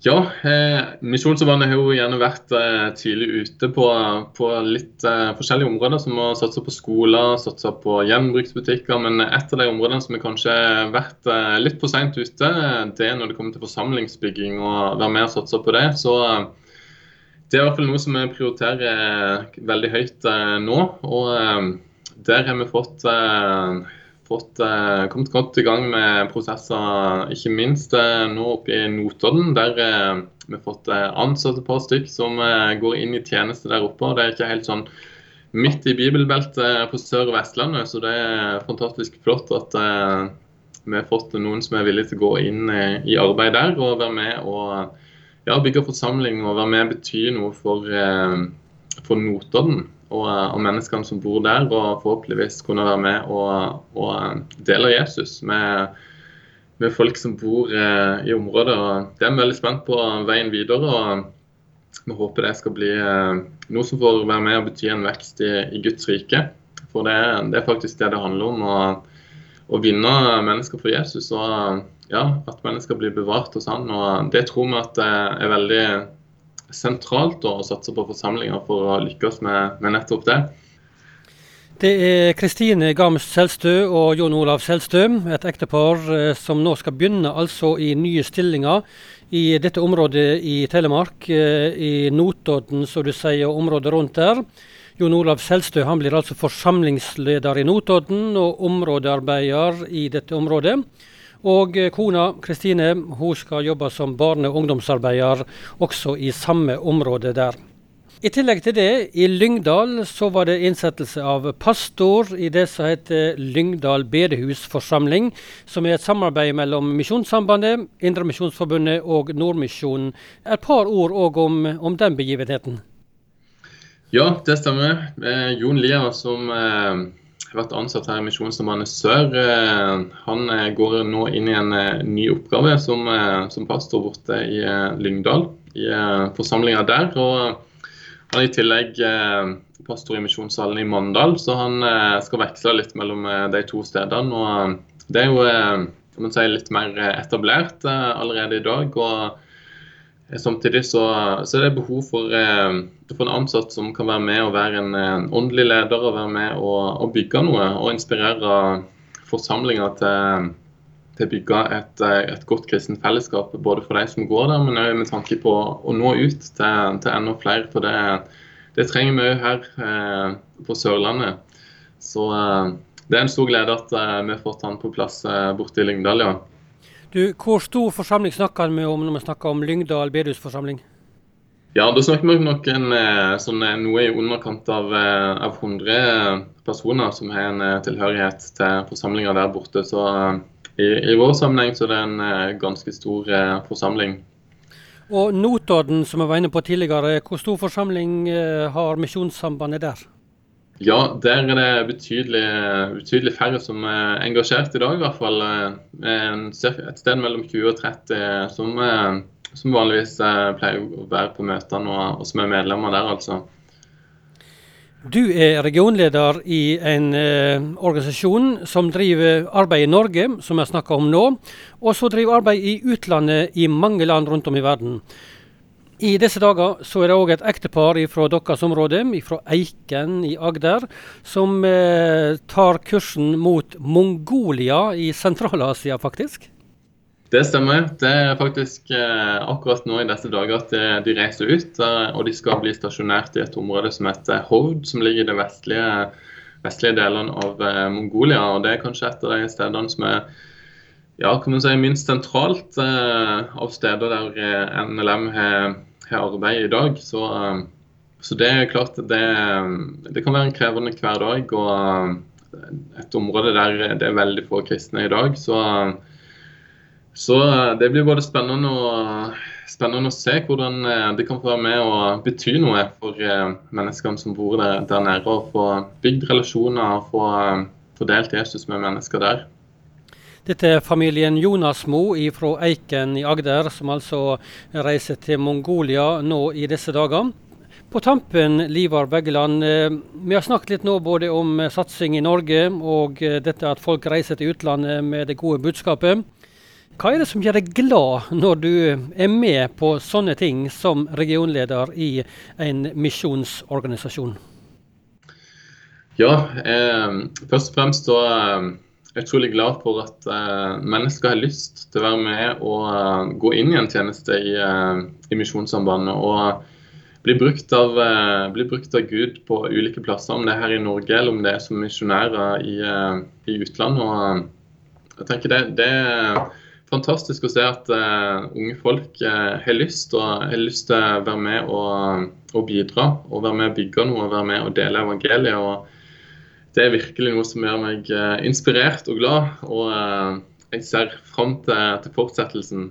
Ja, eh, Misjonssambandet har jo gjerne vært eh, tidlig ute på, på litt eh, forskjellige områder. Som å satse på skoler, satse på gjenbruksbutikker. Men et av de områdene som har kanskje vært eh, litt for seint ute, det er når det kommer til forsamlingsbygging og være med og satse på det. Så eh, det er i hvert fall noe som vi prioriterer eh, veldig høyt nå. Og der har vi fått fått, eh, kommet godt i gang med prosesser, ikke minst eh, nå oppe i Notodden. Der eh, vi har fått ansatt et par stykk som går inn i tjeneste der oppe. Det er ikke helt sånn midt i bibelbeltet på Sør- og Vestlandet, så det er fantastisk flott at vi har fått noen som er villige til å gå inn i arbeid der og være med og ja, bygge forsamling og være med og bety noe for, for Notodden og, eh, og, menneskene som bor der, og forhåpentligvis kunne være med og, og eh, dele Jesus med, med, folk som bor eh, i området. Og det er vi veldig spent på veien videre. og Vi håper det skal bli noe som får være med og bety en vekst i, i Guds rike. For det, det, er faktisk det det handler om. Å, å vinne mennesker for Jesus. og ja, At mennesker blir bevart hos han. og Det tror vi at det er veldig sentralt å satse på forsamlinger for å lykkes med, med nettopp det. Det er Kristine Gams Selstø og Jon Olav Selstø, et ektepar eh, som nå skal begynne altså i nye stillinger i dette området i Telemark, eh, i Notodden som du sier, og området rundt der. Jon Olav Selstø han blir altså forsamlingsleder i Notodden og områdearbeider i dette området. Og eh, kona Kristine hun skal jobbe som barne- og ungdomsarbeider også i samme område der. I tillegg til det, i Lyngdal så var det innsettelse av pastor i det som heter Lyngdal bedehusforsamling, som er et samarbeid mellom Misjonssambandet, Indremisjonsforbundet og Nordmisjonen. Et par ord òg om, om, den begivenheten. Ja, det stemmer. Eh, Jon Lier som eh vært ansatt her i Misjonssambandet Sør. Eh, han eh, går nå inn i en eh, ny oppgave som, som pastor borte i Lyngdal, i forsamlinga der. Og han er i tillegg pastor i Misjonssalen i Mandal, så han skal veksle litt mellom de to stedene. Og det er jo si, litt mer etablert allerede i dag. og Samtidig så, så, er det behov for, eh, for, en ansatt som kan være med og være en, en åndelig leder og være med og, og bygge noe. Og inspirere forsamlinger til, å bygge et, et godt kristent fellesskap. Både for de som går der, men òg med tanke på å nå ut til, til enda flere. For det, det trenger vi òg her eh, på Sørlandet. Så eh, det er en stor glede at eh, vi har fått han på plass eh, borte i Lyngdal. ja. Du, Hvor stor forsamling snakker vi om når vi snakker om Lyngdal bedehusforsamling? Ja, da snakker vi nok en, eh, sånn, eh, noe i underkant av, eh, av 100 personer som har en tilhørighet til forsamlinga der borte. Så i, i, vår sammenheng så er det en ganske stor forsamling. Og Notodden, som jeg var inne på tidligere, hvor stor forsamling har Misjonssambandet der? Ja, der er det betydelig, betydelig, færre som er engasjert i dag, i hvert fall. Et sted mellom 20 og 30 som, som vanligvis eh, pleier å være på møtene, og, og som er medlemmer der, altså. Du er regionleder i en eh, organisasjon som driver arbeid i Norge, som jeg snakka om nå, og så driver arbeid i utlandet i mange land rundt om i verden. I disse dager så er det òg et ektepar fra deres område, fra Eiken i Agder, som eh, tar kursen mot Mongolia i Sentral-Asia, faktisk. Det stemmer. Det er faktisk eh, akkurat nå i disse dager at eh, de reiser ut. Eh, og de skal bli stasjonert i et område som heter Hovd, som ligger i de vestlige, vestlige delene av eh, Mongolia. Og det er kanskje et av de stedene som er ja, kan man si minst sentralt av steder der NLM har har arbeid i dag. Så, um, så, det er klart det, det kan være en krevende hver dag. Og um, et område der det er veldig få kristne i dag. Så, så uh, det blir både spennende og spennende å se hvordan det kan få være med å bety noe for menneskene som bor der, der nede. Og få bygd relasjoner og få, få delt Jesus med mennesker der. Dette er familien Jonasmo fra Eiken i Agder, som altså reiser til Mongolia nå i disse dager. På tampen, Livar Beggeland, eh, vi har snakket litt nå både om satsing i Norge og eh, dette at folk reiser til utlandet med det gode budskapet. Hva er det som gjør deg glad når du er med på sånne ting som regionleder i en misjonsorganisasjon? Ja, eh, først og fremst så eh, er utrolig glad for at uh, mennesker har lyst til å være med og uh, gå inn i en tjeneste i, uh, i Misjonssambandet. og bli brukt, av, blir brukt, av, Gud på ulike plasser, om det er her i Norge eller om det er som misjonærer i, i utlandet. og jeg tenker det, det, er fantastisk å se at unge folk har lyst og har lyst til å være med og, og bidra. og Være med og bygge noe og være med og dele evangeliet. og det er virkelig noe som gjør meg eh, inspirert og glad. Og eh, jeg ser fram til, til fortsettelsen